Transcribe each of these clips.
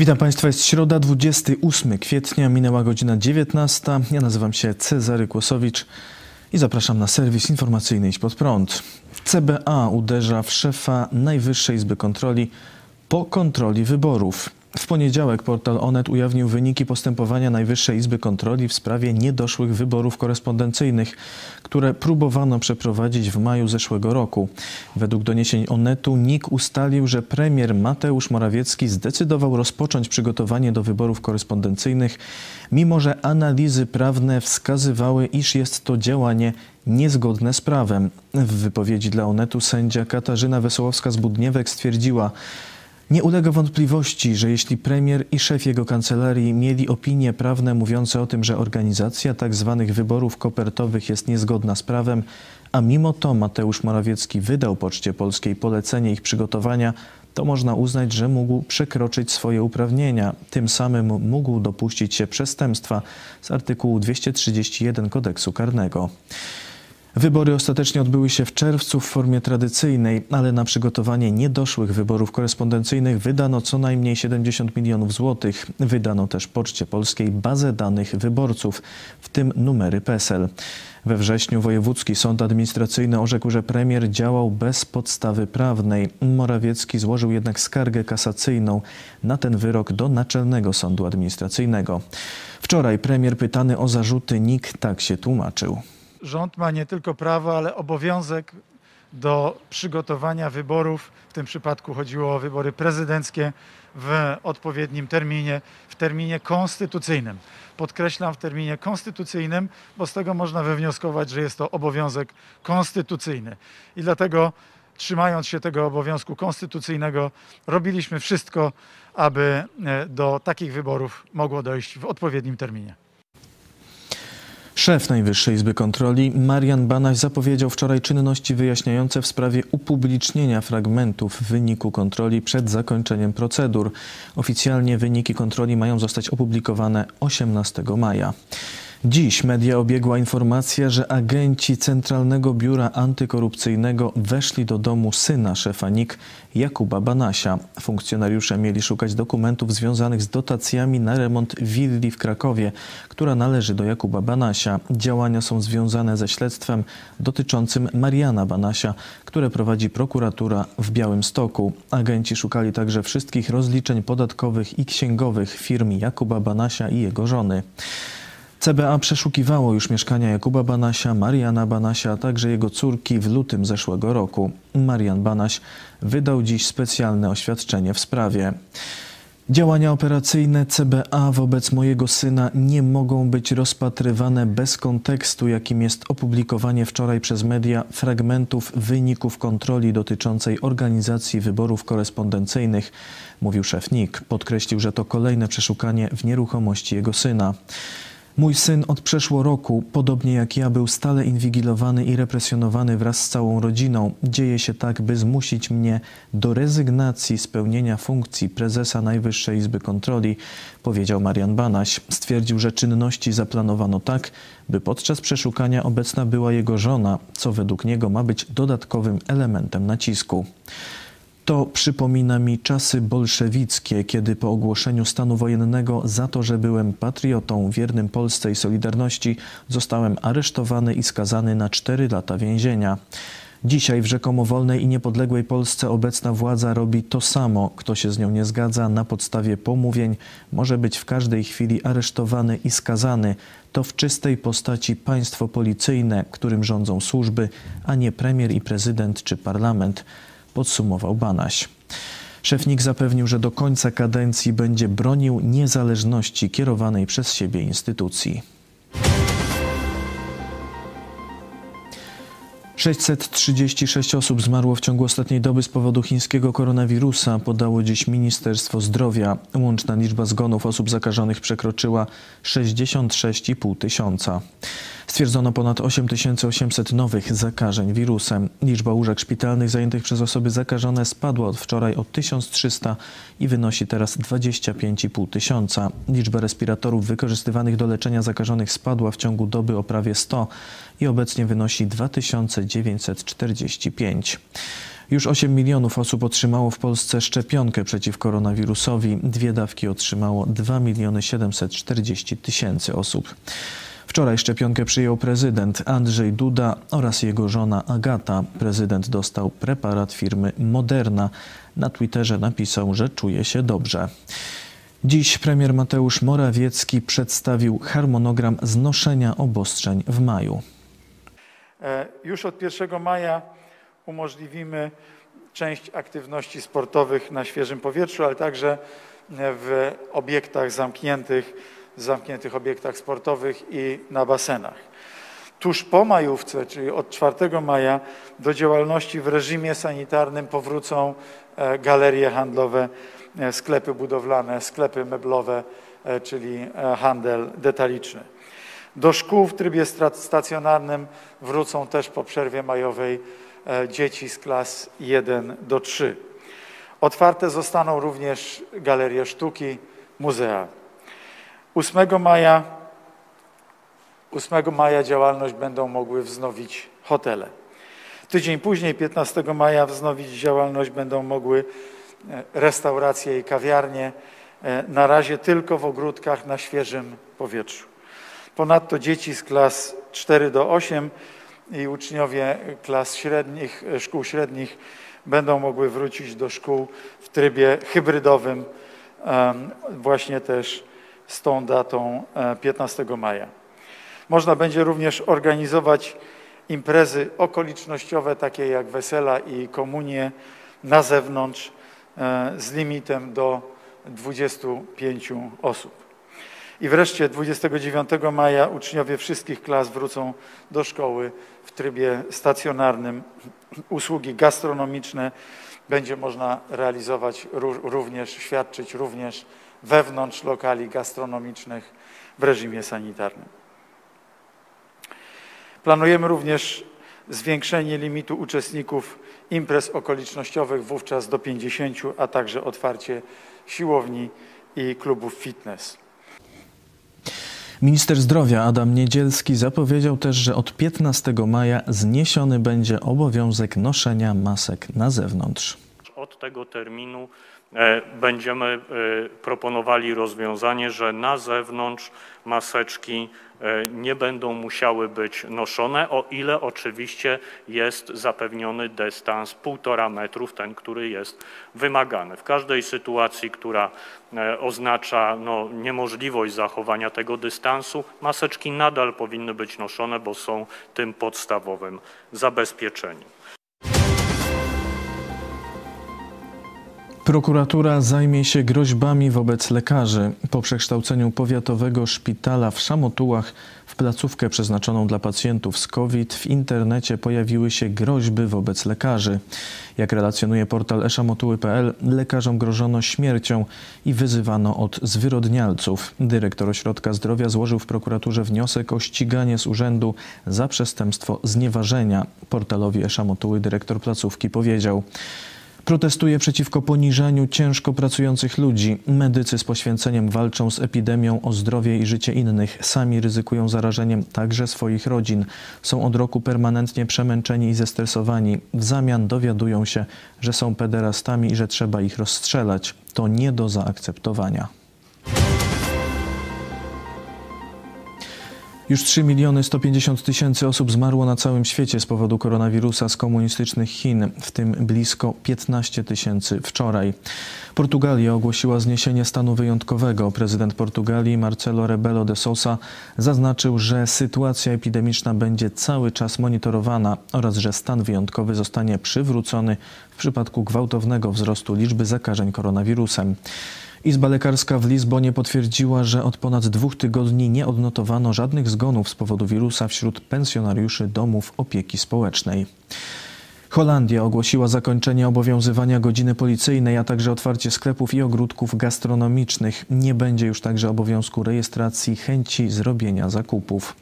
Witam Państwa, jest środa, 28 kwietnia, minęła godzina 19. Ja nazywam się Cezary Kłosowicz i zapraszam na serwis informacyjny Idź Pod Prąd. CBA uderza w szefa Najwyższej Izby Kontroli po kontroli wyborów. W poniedziałek portal Onet ujawnił wyniki postępowania Najwyższej Izby Kontroli w sprawie niedoszłych wyborów korespondencyjnych, które próbowano przeprowadzić w maju zeszłego roku. Według doniesień Onetu NIK ustalił, że premier Mateusz Morawiecki zdecydował rozpocząć przygotowanie do wyborów korespondencyjnych, mimo że analizy prawne wskazywały, iż jest to działanie niezgodne z prawem. W wypowiedzi dla Onetu sędzia Katarzyna Wesołowska-Zbudniewek stwierdziła, nie ulega wątpliwości, że jeśli premier i szef jego kancelarii mieli opinie prawne mówiące o tym, że organizacja tzw. Tak wyborów kopertowych jest niezgodna z prawem, a mimo to Mateusz Morawiecki wydał Poczcie Polskiej polecenie ich przygotowania, to można uznać, że mógł przekroczyć swoje uprawnienia. Tym samym mógł dopuścić się przestępstwa z artykułu 231 kodeksu karnego. Wybory ostatecznie odbyły się w czerwcu w formie tradycyjnej, ale na przygotowanie niedoszłych wyborów korespondencyjnych wydano co najmniej 70 milionów złotych. Wydano też Poczcie Polskiej bazę danych wyborców, w tym numery PESEL. We wrześniu Wojewódzki Sąd Administracyjny orzekł, że premier działał bez podstawy prawnej. Morawiecki złożył jednak skargę kasacyjną na ten wyrok do Naczelnego Sądu Administracyjnego. Wczoraj premier pytany o zarzuty NIK tak się tłumaczył rząd ma nie tylko prawo, ale obowiązek do przygotowania wyborów. W tym przypadku chodziło o wybory prezydenckie w odpowiednim terminie, w terminie konstytucyjnym. Podkreślam w terminie konstytucyjnym, bo z tego można wywnioskować, że jest to obowiązek konstytucyjny. I dlatego, trzymając się tego obowiązku konstytucyjnego, robiliśmy wszystko, aby e, do takich wyborów mogło dojść w odpowiednim terminie. Szef Najwyższej Izby Kontroli Marian Banaś zapowiedział wczoraj czynności wyjaśniające w sprawie upublicznienia fragmentów wyniku kontroli przed zakończeniem procedur. Oficjalnie wyniki kontroli mają zostać opublikowane 18 maja. Dziś media obiegła informacja, że agenci Centralnego Biura Antykorupcyjnego weszli do domu syna szefa NIK, Jakuba Banasia. Funkcjonariusze mieli szukać dokumentów związanych z dotacjami na remont willi w Krakowie, która należy do Jakuba Banasia. Działania są związane ze śledztwem dotyczącym Mariana Banasia, które prowadzi prokuratura w Białymstoku. Agenci szukali także wszystkich rozliczeń podatkowych i księgowych firm Jakuba Banasia i jego żony. CBA przeszukiwało już mieszkania Jakuba Banasia, Mariana Banasia, a także jego córki w lutym zeszłego roku. Marian Banaś wydał dziś specjalne oświadczenie w sprawie. Działania operacyjne CBA wobec mojego syna nie mogą być rozpatrywane bez kontekstu, jakim jest opublikowanie wczoraj przez media fragmentów wyników kontroli dotyczącej organizacji wyborów korespondencyjnych, mówił szef NIK. Podkreślił, że to kolejne przeszukanie w nieruchomości jego syna. Mój syn od przeszło roku, podobnie jak ja, był stale inwigilowany i represjonowany wraz z całą rodziną. Dzieje się tak, by zmusić mnie do rezygnacji z pełnienia funkcji prezesa Najwyższej Izby Kontroli, powiedział Marian Banaś. Stwierdził, że czynności zaplanowano tak, by podczas przeszukania obecna była jego żona, co według niego ma być dodatkowym elementem nacisku. To przypomina mi czasy bolszewickie, kiedy po ogłoszeniu stanu wojennego za to, że byłem patriotą wiernym Polsce i Solidarności, zostałem aresztowany i skazany na cztery lata więzienia. Dzisiaj w rzekomo wolnej i niepodległej Polsce obecna władza robi to samo. Kto się z nią nie zgadza na podstawie pomówień, może być w każdej chwili aresztowany i skazany. To w czystej postaci państwo policyjne, którym rządzą służby, a nie premier i prezydent czy parlament podsumował Banaś. Szefnik zapewnił, że do końca kadencji będzie bronił niezależności kierowanej przez siebie instytucji. 636 osób zmarło w ciągu ostatniej doby z powodu chińskiego koronawirusa, podało dziś Ministerstwo Zdrowia. Łączna liczba zgonów osób zakażonych przekroczyła 66,5 tysiąca. Stwierdzono ponad 8800 nowych zakażeń wirusem. Liczba łóżek szpitalnych zajętych przez osoby zakażone spadła od wczoraj o 1300 i wynosi teraz 25,5 tysiąca. Liczba respiratorów wykorzystywanych do leczenia zakażonych spadła w ciągu doby o prawie 100 i obecnie wynosi 2945. Już 8 milionów osób otrzymało w Polsce szczepionkę przeciw koronawirusowi. Dwie dawki otrzymało 2 miliony 740 tysięcy osób. Wczoraj szczepionkę przyjął prezydent Andrzej Duda oraz jego żona Agata. Prezydent dostał preparat firmy Moderna. Na Twitterze napisał, że czuje się dobrze. Dziś premier Mateusz Morawiecki przedstawił harmonogram znoszenia obostrzeń w maju. E, Już od 1 maja umożliwimy część aktywności sportowych na świeżym powietrzu, ale także w obiektach zamkniętych, zamkniętych obiektach sportowych i na basenach. Tuż po majówce, czyli od 4 maja, do działalności w reżimie sanitarnym powrócą e, galerie handlowe, e, sklepy budowlane, sklepy meblowe, e, czyli handel detaliczny. Do szkół w trybie stacjonarnym wrócą też po przerwie majowej dzieci z klas 1 do 3. Otwarte zostaną również galerie sztuki, muzea. 8 maja, 8 maja działalność będą mogły wznowić hotele. Tydzień później, 15 maja, wznowić działalność będą mogły e, restauracje i kawiarnie, e, na razie tylko w ogródkach na świeżym powietrzu. Ponadto dzieci z klas 4 do 8 i uczniowie klas średnich, e, szkół średnich będą mogły wrócić do szkół w trybie hybrydowym, właśnie też z tą datą e, 15 maja. Można będzie również organizować imprezy okolicznościowe, takie jak wesela i komunie na zewnątrz e, z limitem do 25 osób. I wreszcie 29 maja uczniowie wszystkich klas wrócą do szkoły w trybie stacjonarnym. Usługi gastronomiczne będzie można realizować ró- również, świadczyć również wewnątrz lokali gastronomicznych w reżimie sanitarnym. Planujemy również zwiększenie limitu uczestników imprez okolicznościowych wówczas do 50, a także otwarcie siłowni i klubów fitness. Minister zdrowia Adam Niedzielski zapowiedział też, że od 15 maja zniesiony będzie obowiązek noszenia masek na zewnątrz. Od tego terminu e, będziemy e, proponowali rozwiązanie, że na zewnątrz maseczki e, nie będą musiały być noszone, o ile oczywiście jest zapewniony dystans półtora metrów, ten, który jest wymagany. W każdej sytuacji, która oznacza no, niemożliwość zachowania tego dystansu, maseczki nadal powinny być noszone, bo są tym podstawowym zabezpieczeniem. Prokuratura zajmie się groźbami wobec lekarzy. Po przekształceniu powiatowego szpitala w Szamotułach w placówkę przeznaczoną dla pacjentów z COVID w internecie pojawiły się groźby wobec lekarzy. Jak relacjonuje portal eszamotuły.pl, lekarzom grożono śmiercią i wyzywano od zwyrodnialców. Dyrektor Ośrodka Zdrowia złożył w prokuraturze wniosek o ściganie z urzędu za przestępstwo znieważenia. Portalowi Eszamotuły dyrektor placówki powiedział: Protestuje przeciwko poniżaniu ciężko pracujących ludzi. Medycy z poświęceniem walczą z epidemią o zdrowie i życie innych. Sami ryzykują zarażeniem także swoich rodzin. Są od roku permanentnie przemęczeni i zestresowani. W zamian dowiadują się, że są pederastami i że trzeba ich rozstrzelać. To nie do zaakceptowania. Już 3 miliony 150 tysięcy osób zmarło na całym świecie z powodu koronawirusa z komunistycznych Chin, w tym blisko 15 tysięcy wczoraj. Portugalia ogłosiła zniesienie stanu wyjątkowego. Prezydent Portugalii Marcelo Rebelo de Sousa zaznaczył, że sytuacja epidemiczna będzie cały czas monitorowana oraz że stan wyjątkowy zostanie przywrócony w przypadku gwałtownego wzrostu liczby zakażeń koronawirusem. Izba Lekarska w Lizbonie potwierdziła, że od ponad dwóch tygodni nie odnotowano żadnych zgonów z powodu wirusa wśród pensjonariuszy domów opieki społecznej. Holandia ogłosiła zakończenie obowiązywania godziny policyjnej, a także otwarcie sklepów i ogródków gastronomicznych. Nie będzie już także obowiązku rejestracji chęci zrobienia zakupów.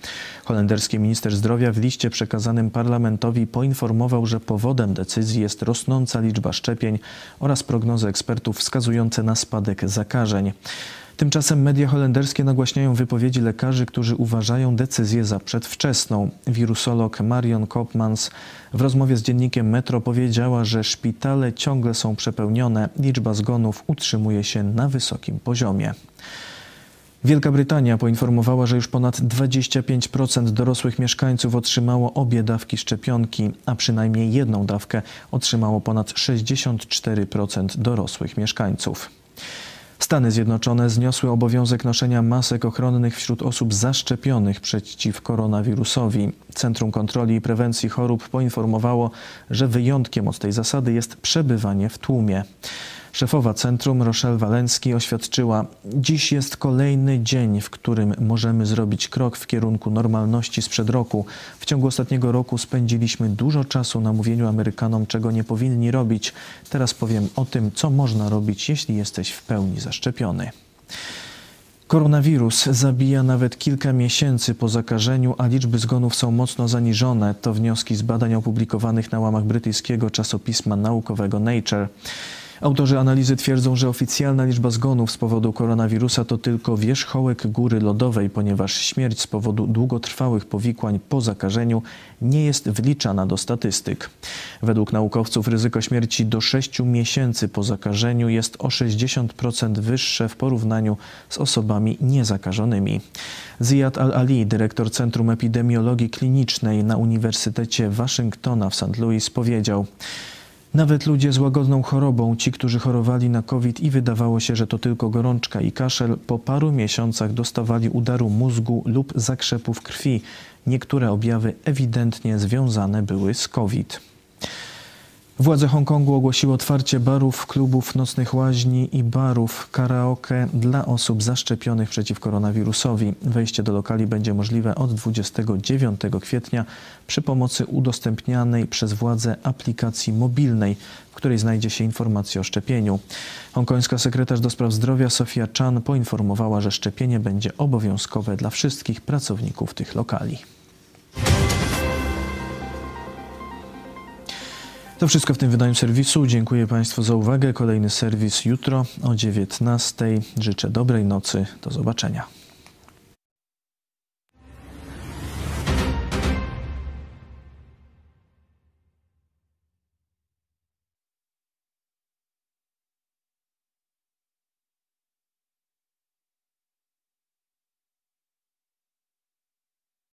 Holenderski minister zdrowia w liście przekazanym parlamentowi poinformował, że powodem decyzji jest rosnąca liczba szczepień oraz prognozy ekspertów wskazujące na spadek zakażeń. Tymczasem media holenderskie nagłaśniają wypowiedzi lekarzy, którzy uważają decyzję za przedwczesną. Wirusolog Marion Kopmans w rozmowie z dziennikiem Metro powiedziała, że szpitale ciągle są przepełnione, liczba zgonów utrzymuje się na wysokim poziomie. Wielka Brytania poinformowała, że już ponad 25% dorosłych mieszkańców otrzymało obie dawki szczepionki, a przynajmniej jedną dawkę otrzymało ponad 64% dorosłych mieszkańców. Stany Zjednoczone zniosły obowiązek noszenia masek ochronnych wśród osób zaszczepionych przeciw koronawirusowi. Centrum Kontroli i Prewencji Chorób poinformowało, że wyjątkiem od tej zasady jest przebywanie w tłumie. Szefowa centrum Rochelle Walencki oświadczyła: Dziś jest kolejny dzień, w którym możemy zrobić krok w kierunku normalności sprzed roku. W ciągu ostatniego roku spędziliśmy dużo czasu na mówieniu Amerykanom, czego nie powinni robić. Teraz powiem o tym, co można robić, jeśli jesteś w pełni zaszczepiony. Koronawirus zabija nawet kilka miesięcy po zakażeniu, a liczby zgonów są mocno zaniżone. To wnioski z badań opublikowanych na łamach brytyjskiego czasopisma naukowego Nature. Autorzy analizy twierdzą, że oficjalna liczba zgonów z powodu koronawirusa to tylko wierzchołek góry lodowej, ponieważ śmierć z powodu długotrwałych powikłań po zakażeniu nie jest wliczana do statystyk. Według naukowców ryzyko śmierci do 6 miesięcy po zakażeniu jest o 60% wyższe w porównaniu z osobami niezakażonymi. Ziyad Al-Ali, dyrektor Centrum Epidemiologii Klinicznej na Uniwersytecie Waszyngtona w St. Louis powiedział: nawet ludzie z łagodną chorobą, ci, którzy chorowali na COVID i wydawało się, że to tylko gorączka i kaszel, po paru miesiącach dostawali udaru mózgu lub zakrzepów krwi. Niektóre objawy ewidentnie związane były z COVID. Władze Hongkongu ogłosiły otwarcie barów, klubów, nocnych łaźni i barów karaoke dla osób zaszczepionych przeciw koronawirusowi. Wejście do lokali będzie możliwe od 29 kwietnia przy pomocy udostępnianej przez władze aplikacji mobilnej, w której znajdzie się informacja o szczepieniu. Hongkońska sekretarz do spraw zdrowia Sofia Chan poinformowała, że szczepienie będzie obowiązkowe dla wszystkich pracowników tych lokali. To wszystko w tym wydaniu serwisu. Dziękuję Państwu za uwagę. Kolejny serwis jutro o 19:00. Życzę dobrej nocy. Do zobaczenia.